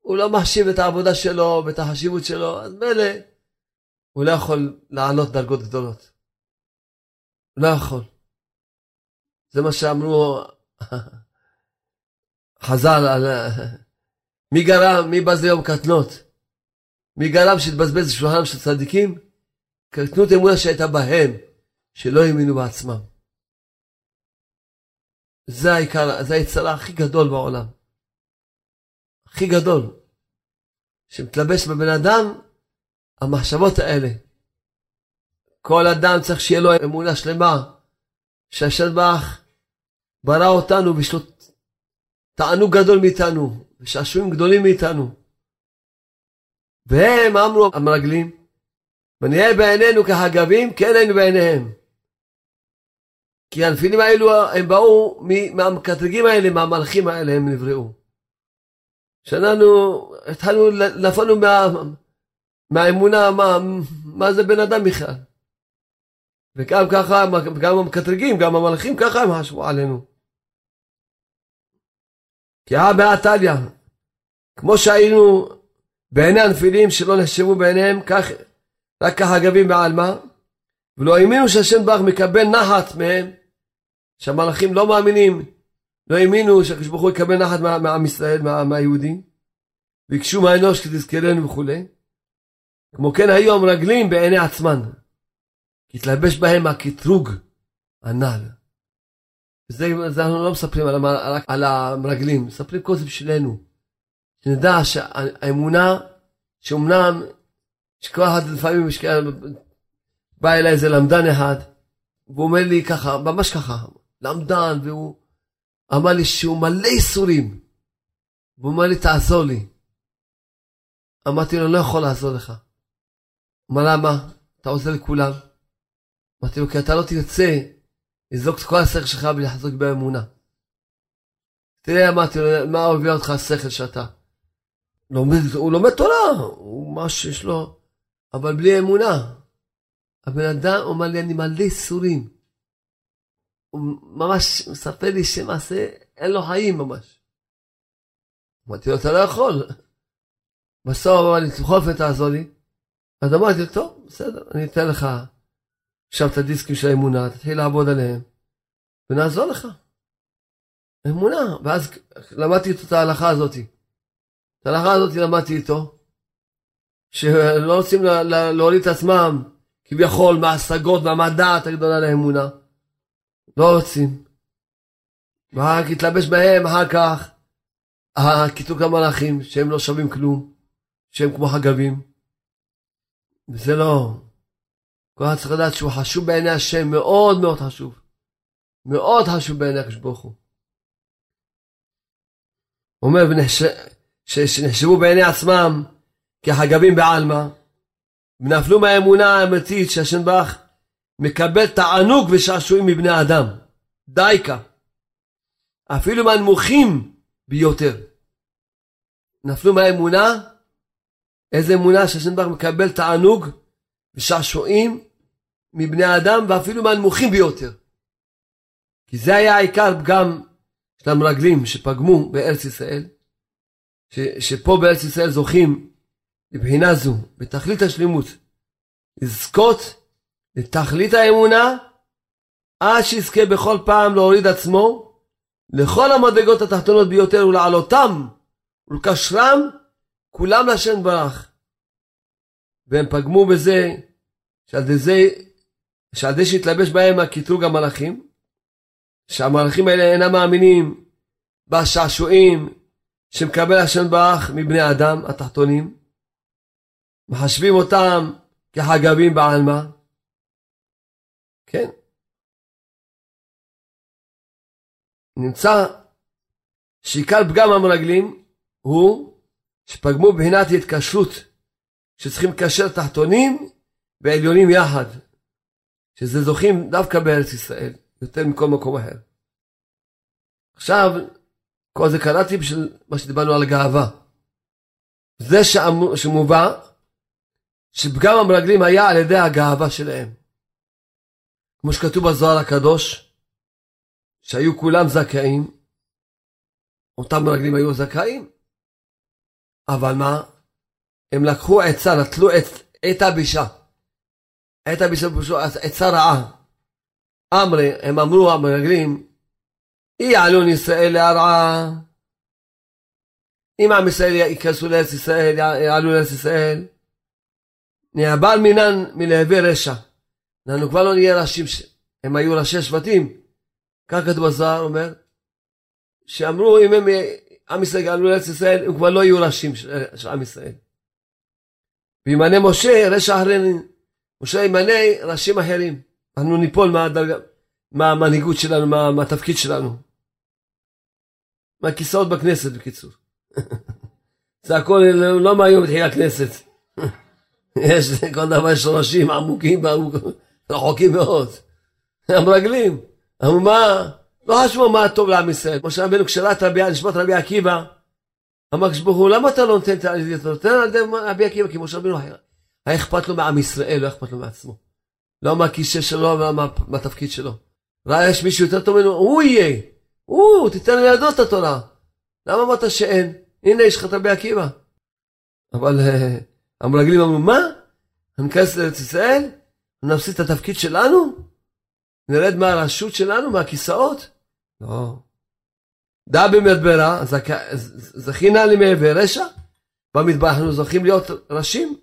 A: הוא לא מחשיב את העבודה שלו ואת החשיבות שלו, אז מילא, הוא לא יכול לעלות דרגות גדולות. לא יכול. זה מה שאמרו [laughs] חז"ל על [laughs] מי גרם, מי בז ליום קטנות? מי גרם שהתבזבז בשולחנם של צדיקים? קטנות אמונה שהייתה בהם, שלא האמינו בעצמם. זה העיקר, זה היצרה הכי גדול בעולם. הכי גדול. שמתלבש בבן אדם, המחשבות האלה. כל אדם צריך שיהיה לו אמונה שלמה, שהשם ברך ברא אותנו לו תענוג גדול מאיתנו, ושעשועים גדולים מאיתנו. והם אמרו המרגלים, ונהיה בעינינו כחגבים, כן היינו בעיניהם. כי הנפילים האלו הם באו מהמקטרגים האלה, מהמלאכים האלה הם נבראו. שאנחנו התחלנו, נפלנו מה, מהאמונה, מה, מה זה בן אדם בכלל. וגם ככה, גם המקטרגים, גם המלאכים, ככה הם חשבו עלינו. כי הא בהא תליא, כמו שהיינו בעיני הנפילים שלא נחשבו בעיניהם, כך רק כחגבים בעלמא, ולא האמינו שהשם ברך מקבל נחת מהם, שהמלאכים לא מאמינים, לא האמינו שהקדוש ברוך הוא יקבל נחת מעם ישראל, מה, מהיהודים, ביקשו מהאנוש כתזכרנו וכולי. כמו כן היו המרגלים בעיני עצמן, כי התלבש בהם הקטרוג הנ"ל. וזה זה אנחנו לא מספרים על, רק על המרגלים, מספרים כל זה בשבילנו. שנדע שהאמונה, שאומנם, שכל אחד לפעמים בא אליי איזה למדן אחד, והוא אומר לי ככה, ממש ככה, למדן, והוא אמר לי שהוא מלא ייסורים. והוא אומר לי, תעזור לי. אמרתי לו, לא יכול לעזור לך. אמר למה? אתה עוזר לכולם. אמרתי לו, כי אתה לא תרצה לזרוק את כל השכל שלך ולחזוק באמונה. תראה, אמרתי לו, מה הוביל אותך השכל שאתה? לומד, הוא לומד תורה, הוא מה שיש לו, אבל בלי אמונה. הבן אדם אומר לי, אני מלא ייסורים. הוא ממש מספר לי שמעשה, אין לו חיים ממש. אמרתי לו, אתה לא יכול. בסוף אמר לי, תלכוף ותעזור לי. אז אמרתי, טוב, בסדר, אני אתן לך עכשיו את הדיסקים של האמונה, תתחיל לעבוד עליהם, ונעזור לך. אמונה. ואז למדתי את ההלכה הזאת. ההלכה הזאת למדתי איתו, שלא רוצים להוריד את עצמם כביכול מההשגות והמדעת הגדולה לאמונה. לא רוצים. ורק התלבש בהם אחר כך הקיתוק המלאכים, שהם לא שווים כלום, שהם כמו חגבים. וזה לא. כל אחד צריך לדעת שהוא חשוב בעיני השם, מאוד מאוד חשוב. מאוד חשוב בעיני הקדוש ברוך הוא. אומר, שנחשבו בעיני עצמם כחגבים בעלמא, ונפלו מהאמונה האמיתית שהשם ברך מקבל תענוג ושעשועים מבני אדם. דייקה. אפילו מהנמוכים ביותר. נפלו מהאמונה, איזה אמונה שהשם ברך מקבל תענוג ושעשועים מבני אדם ואפילו מהנמוכים ביותר. כי זה היה העיקר פגם של המרגלים שפגמו בארץ ישראל, ש, שפה בארץ ישראל זוכים מבחינה זו, בתכלית השלימות, לזכות לתכלית האמונה, עד שיזכה בכל פעם להוריד עצמו לכל המדרגות התחתונות ביותר ולעלותם ולקשרם כולם לשם ברך. והם פגמו בזה שעל ידי זה, שעל ידי שהתלבש בהם הקטרוג המלאכים, שהמלאכים האלה אינם מאמינים בשעשועים שמקבל השם ברך מבני אדם התחתונים, מחשבים אותם כחגבים בעלמא, כן. נמצא שעיקר פגם המרגלים הוא שפגמו בבחינת התקשרות שצריכים לקשר תחתונים ועליונים יחד, שזה זוכים דווקא בארץ ישראל, יותר מכל מקום אחר. עכשיו, כל זה קראתי בשביל מה שדיברנו על גאווה. זה שמובא שפגם המרגלים היה על ידי הגאווה שלהם. כמו שכתוב בזוהר הקדוש, שהיו כולם זכאים, אותם מרגלים היו זכאים, אבל מה? הם לקחו עצה, נטלו את הבישה. את הבישה עצה רעה. אמרי, הם אמרו המרגלים, יעלון ישראל להרעה. אם עם ישראל ייכנסו לארץ ישראל, יעלו לארץ ישראל, נעבר מינן מלהווה רשע. אנחנו כבר לא נהיה ראשים, הם היו ראשי שבטים. כך כתוב בזוהר אומר, שאמרו אם הם, עם ישראל יעלו לארץ ישראל, הם כבר לא יהיו ראשים של עם ישראל. וימנה משה רשע אחרים. משה ימנה ראשים אחרים. אנחנו ניפול מהמנהיגות שלנו, מה, מהתפקיד שלנו. מהכיסאות בכנסת בקיצור. זה הכל לא מהיום התחילה הכנסת. יש, כל דבר שורשים עמוקים ורחוקים מאוד. המרגלים, אמרו מה, לא חשבו מה טוב לעם ישראל. משה רבנו כשרת רבי, לשמות רבי עקיבא, אמר כשברוך הוא, למה אתה לא נותן את זה? אתה נותן על ידי רבי עקיבא, כי משה רבנו היה אכפת לו מעם ישראל, לא אכפת לו מעצמו. לא מהכיסא שלו, לא מהתפקיד שלו. ראה יש מישהו יותר טוב ממנו, הוא יהיה. הוא, תיתן לידו את התורה. למה אמרת שאין? הנה יש לך את רבי עקיבא. אבל אה, המרגלים אמרו, מה? ניכנס לארץ ישראל? נפסיד את התפקיד שלנו? נרד מהרשות שלנו, מהכיסאות? לא. דא במדברה, זכינה למעבר רשע? במדבר אנחנו זוכים להיות ראשים?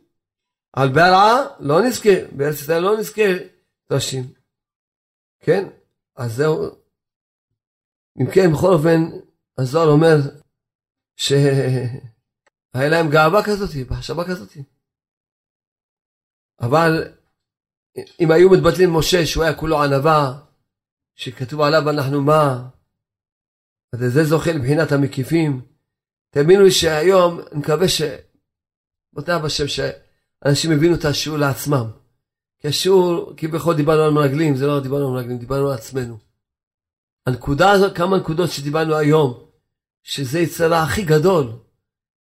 A: על ברעה לא נזכה, בארץ ישראל לא נזכה ראשים. כן? אז זהו. אם כן, בכל אופן, הזוהר אומר ש... היה להם גאווה כזאת, מחשבה כזאת. אבל אם היו מתבטלים משה שהוא היה כולו ענווה, שכתוב עליו אנחנו מה, אז זה זוכה לבחינת המקיפים. תאמינו לי שהיום, אני מקווה ש... בוטח בשם שאנשים הבינו את השיעור לעצמם. כי השיעור, כביכול דיברנו על מרגלים, זה לא דיברנו על מרגלים, דיברנו על עצמנו. הנקודה הזאת, כמה נקודות שדיברנו היום, שזה יצרה הכי גדול,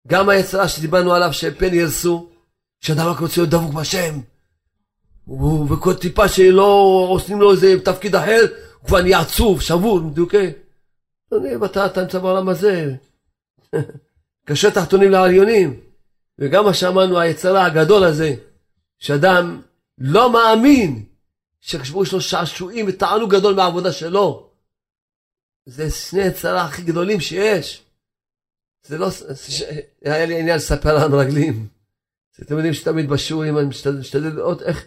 A: גם היצרה שדיברנו עליו שפן ירסו, שאדם רק רוצה להיות דבוק בשם. וכל טיפה שלא עושים לו איזה תפקיד אחר, הוא כבר נהיה עצוב, שבור, מדוכא. אדוני, ואתה אתה נמצא בעולם הזה. [laughs] קשה תחתונים לעליונים. וגם מה שאמרנו, היצרה הגדול הזה, שאדם לא מאמין שחשבו יש לו שעשועים ותענוג גדול מהעבודה שלו. זה שני יצרה הכי גדולים שיש. זה לא, היה לי עניין לספר על רגלים. אתם יודעים שתמיד בשיעורים אני משתדל לראות איך,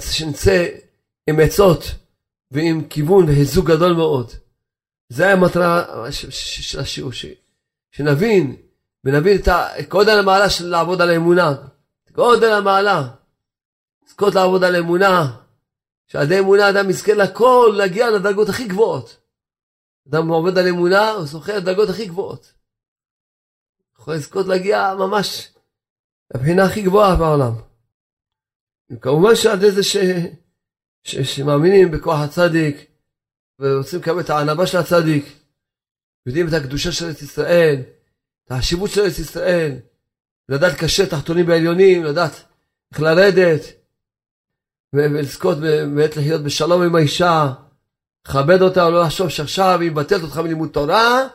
A: שנצא עם עצות ועם כיוון וחיזוק גדול מאוד. זה המטרה של השיעור, שנבין ונבין את גודל המעלה של לעבוד על האמונה. גודל המעלה. לזכות לעבוד על אמונה. שעל ידי אמונה אדם יזכה לכל, להגיע לדרגות הכי גבוהות. אדם עובד על אמונה, הוא זוכה לדרגות הכי גבוהות. יכול לזכות להגיע ממש לבחינה הכי גבוהה בעולם. וכמובן שעל ידי זה ש... ש... שמאמינים בכוח הצדיק, ורוצים לקבל את הענבה של הצדיק, יודעים את הקדושה של ארץ ישראל, את החשיבות של ארץ ישראל, לדעת קשה תחתונים ועליונים, לדעת איך לרדת, ולזכות באמת לחיות בשלום עם האישה, לכבד אותה, לא לחשוב שעכשיו היא מבטלת אותך מלימוד תורה,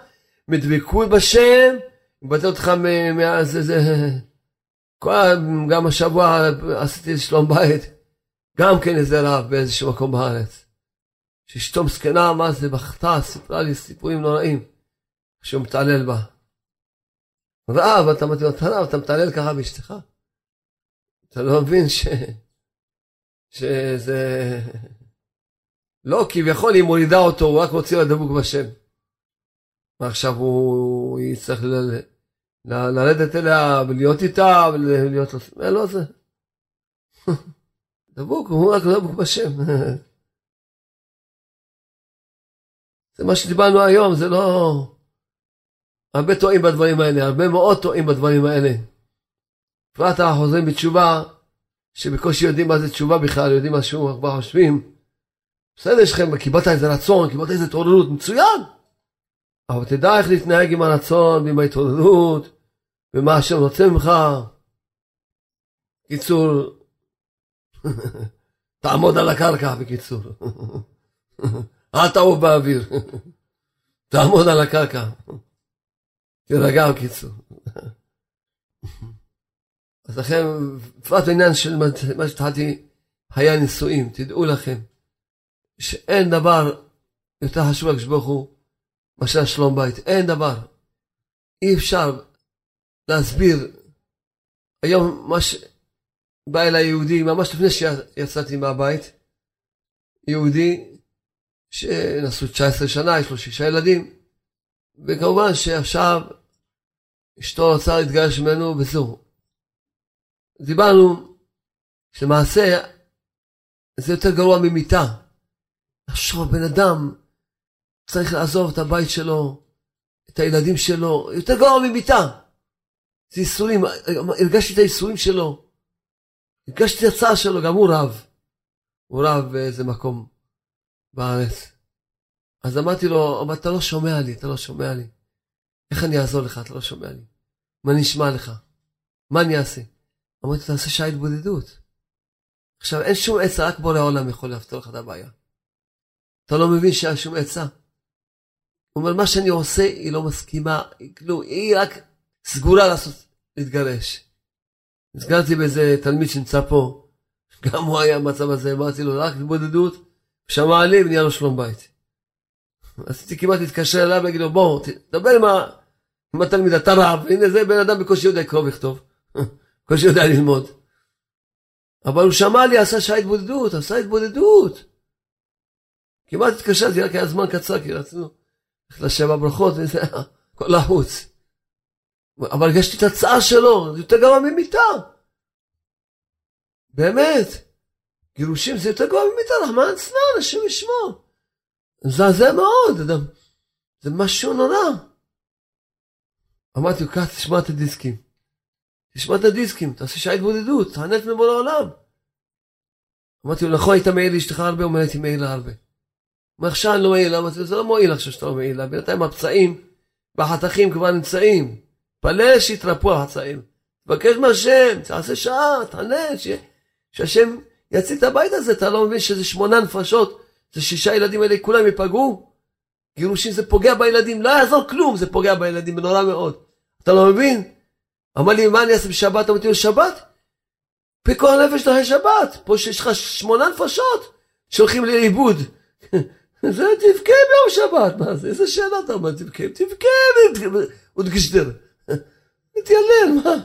A: מדבקות בשם, מבטלת אותך מה... זה, זה, כל, גם השבוע עשיתי שלום בית, גם כן איזה רב באיזשהו מקום בארץ. שאשתו מסכנה, מה זה, בכתה, סיפרה לי סיפורים נוראים, שהוא מתעלל בה. רב, אתה מתאים אותה רב, אתה מתעלל ככה באשתך? אתה לא מבין ש... שזה... לא, כביכול היא מורידה אותו, הוא רק רוצה להיות דבוק בשם. ועכשיו הוא יצטרך ל... ל... לרדת אליה ולהיות איתה ולהיות לו... לא, לא זה. [laughs] דבוק, הוא רק דבוק בשם. [laughs] זה מה שדיברנו היום, זה לא... הרבה טועים בדברים האלה, הרבה מאוד טועים בדברים האלה. בפרט החוזרים בתשובה, שבקושי יודעים מה זה תשובה בכלל, יודעים מה שהוא, כבר חושבים. בסדר, יש לכם, קיבלת איזה רצון, קיבלת איזה התעוררות, מצוין. אבל תדע איך להתנהג עם הרצון ועם ההתעוררות, ומה השם רוצה ממך. קיצור, [laughs] תעמוד על הקרקע בקיצור. [laughs] אל תעוף באוויר. [laughs] תעמוד על הקרקע. תירגע בקיצור. אז לכן, בפרט בעניין של מה שהתחלתי, היה נישואים, תדעו לכם, שאין דבר יותר חשוב לקדוש ברוך הוא מאשר שלום בית, אין דבר. אי אפשר להסביר. היום מה ש... בא אליי יהודי, ממש לפני שיצאתי מהבית, יהודי שנשאו 19 שנה, יש לו שישה ילדים, וכמובן שעכשיו אשתו רוצה להתגרש ממנו וזהו. דיברנו שלמעשה זה יותר גרוע ממיתה. לחשוב, בן אדם צריך לעזוב את הבית שלו, את הילדים שלו, יותר גרוע ממיתה. זה ייסורים, הרגשתי את הייסורים שלו, הרגשתי את הצער שלו, גם הוא רב. הוא רב באיזה מקום בארץ. אז אמרתי לו, אבל אתה לא שומע לי, אתה לא שומע לי. איך אני אעזור לך, אתה לא שומע לי. מה נשמע לך? מה אני אעשה? אמרתי, תעשה שעה התבודדות. עכשיו, אין שום עצה, רק בורא העולם יכול לפתור לך את הבעיה. אתה לא מבין שהיה שום עצה? הוא אומר, מה שאני עושה, היא לא מסכימה, היא כלום, היא רק סגורה לעשות, להתגרש. נזכרתי באיזה תלמיד שנמצא פה, גם הוא היה במצב הזה, אמרתי לו, רק התבודדות, שמע לי ונהיה לו שלום בית. רציתי כמעט להתקשר אליו ולהגיד לו, בוא, תדבר עם, התלמיד, אתה רב, הנה זה בן אדם בקושי יודע לקרוא וכתוב, [laughs] בקושי יודע ללמוד. אבל הוא שמע לי, עשה שעה התבודדות, עשה התבודדות. כמעט התקשרתי, רק היה זמן קצר, כי רצינו ללכת לשבע ברכות, [laughs] וזה היה כל לחוץ. אבל הרגשתי את הצעה שלו, זה יותר גרוע ממיתה. באמת. גירושים זה יותר גרוע ממיתה, רחמן אצלנו, השם ישמור. מזעזע מאוד, אדם. זה משהו נורא. אמרתי לו, קח תשמע את הדיסקים. תשמע את הדיסקים, תעשה שעה התבודדות, תענה את מבוא לעולם. אמרתי לו, נכון, היית מעיל לאשתך הרבה? הוא אומר, הייתי מעיל לה הרבה. אני לא מעיל, אמרתי לו, זה לא מועיל עכשיו שאתה לא מעיל לה, בינתיים הפצעים והחתכים כבר נמצאים. תתפלל שיתרפאו החצאים. תבקש מהשם, תעשה שעה, תענה, ש... שהשם יציל את הבית הזה. אתה לא מבין שזה שמונה נפשות, זה שישה ילדים האלה, כולם ייפגעו? גירושים זה פוגע בילדים, לא יעזור כלום, זה פוגע בילדים, נורא מאוד. אתה לא מבין? אמר לי, מה אני אעשה בשבת? אמרתי לו, שבת? פיקוח נפש אחרי שבת. פה שיש לך שמונה נפשות שהולכים לאיבוד. [laughs] זה תבכה ביום שבת, מה זה? איזה שאלה אתה אומר, תבכה? תבכה, ותגשדר. מתיילל, מה?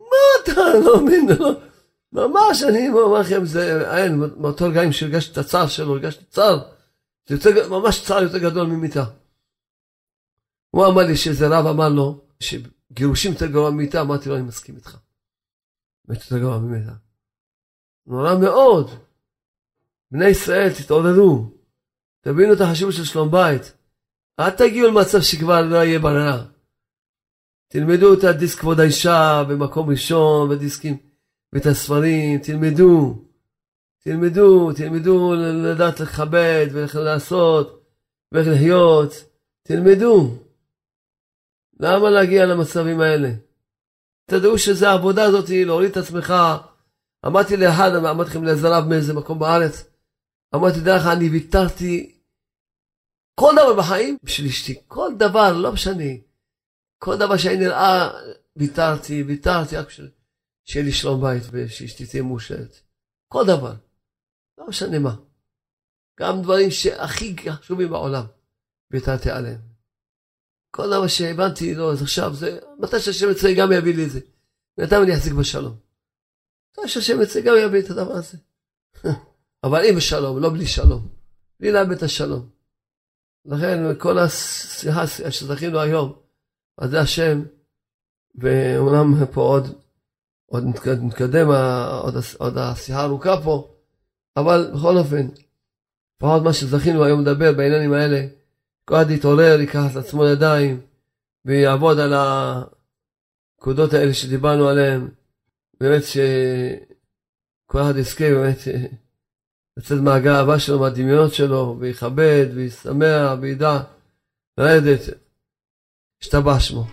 A: מה אתה לא מבין? לא. ממש, אני אומר לכם, זה אין, מאותו רגעים שהרגשתי את הצער שלו, הרגשתי צער. זה יותר, ממש צער יותר גדול ממיתה. הוא אמר לי שזה רב אמר לו, שגירושים יותר גרוע ממיתה, אמרתי לו, אני מסכים איתך. באמת יותר גרוע ממיתה. נורא מאוד. בני ישראל, תתעוררו. תבינו את החשיבות של שלום בית. אל תגיעו למצב שכבר לא יהיה ברירה. תלמדו את הדיסק כבוד האישה במקום ראשון, ודיסקים, ואת הספרים, תלמדו. תלמדו, תלמדו לדעת לכבד ואיך לעשות ואיך לחיות. תלמדו. למה להגיע למצבים האלה? תדעו שזה העבודה הזאת, להוריד את עצמך. אמרתי לאחד, אמרתי לכם לעזריו מאיזה מקום בארץ, אמרתי, דרך אני ויתרתי כל דבר בחיים בשביל אשתי. כל דבר, לא משנה. כל דבר שאני נראה, ויתרתי, ויתרתי רק בשביל שיהיה לי שלום בית ושאשתי תהיה מאושרת. כל דבר. לא משנה מה. גם דברים שהכי חשובים בעולם, ויתרתי עליהם. כל דבר שהבנתי, לא, אז עכשיו זה, מתי שהשם יצא גם יביא לי את זה. בינתיים אני אחזיק בשלום. מתי שהשם יצא גם יביא את הדבר הזה. [laughs] אבל אם בשלום, לא בלי שלום. בלי לאבד את השלום. לכן כל השיחה שזכינו היום, אז זה השם, ואומנם פה עוד, עוד נתקדם, עוד, עוד השיחה ארוכה פה, אבל בכל אופן, לפחות מה שזכינו היום לדבר בעניינים האלה, כל אחד יתעורר, ייקח את עצמו לידיים, ויעבוד על הנקודות האלה שדיברנו עליהן, באמת שכל אחד יזכה באמת לצאת מהגאווה שלו, מהדמיונות שלו, ויכבד, וישמח, וידע לרדת. השתבח שמו.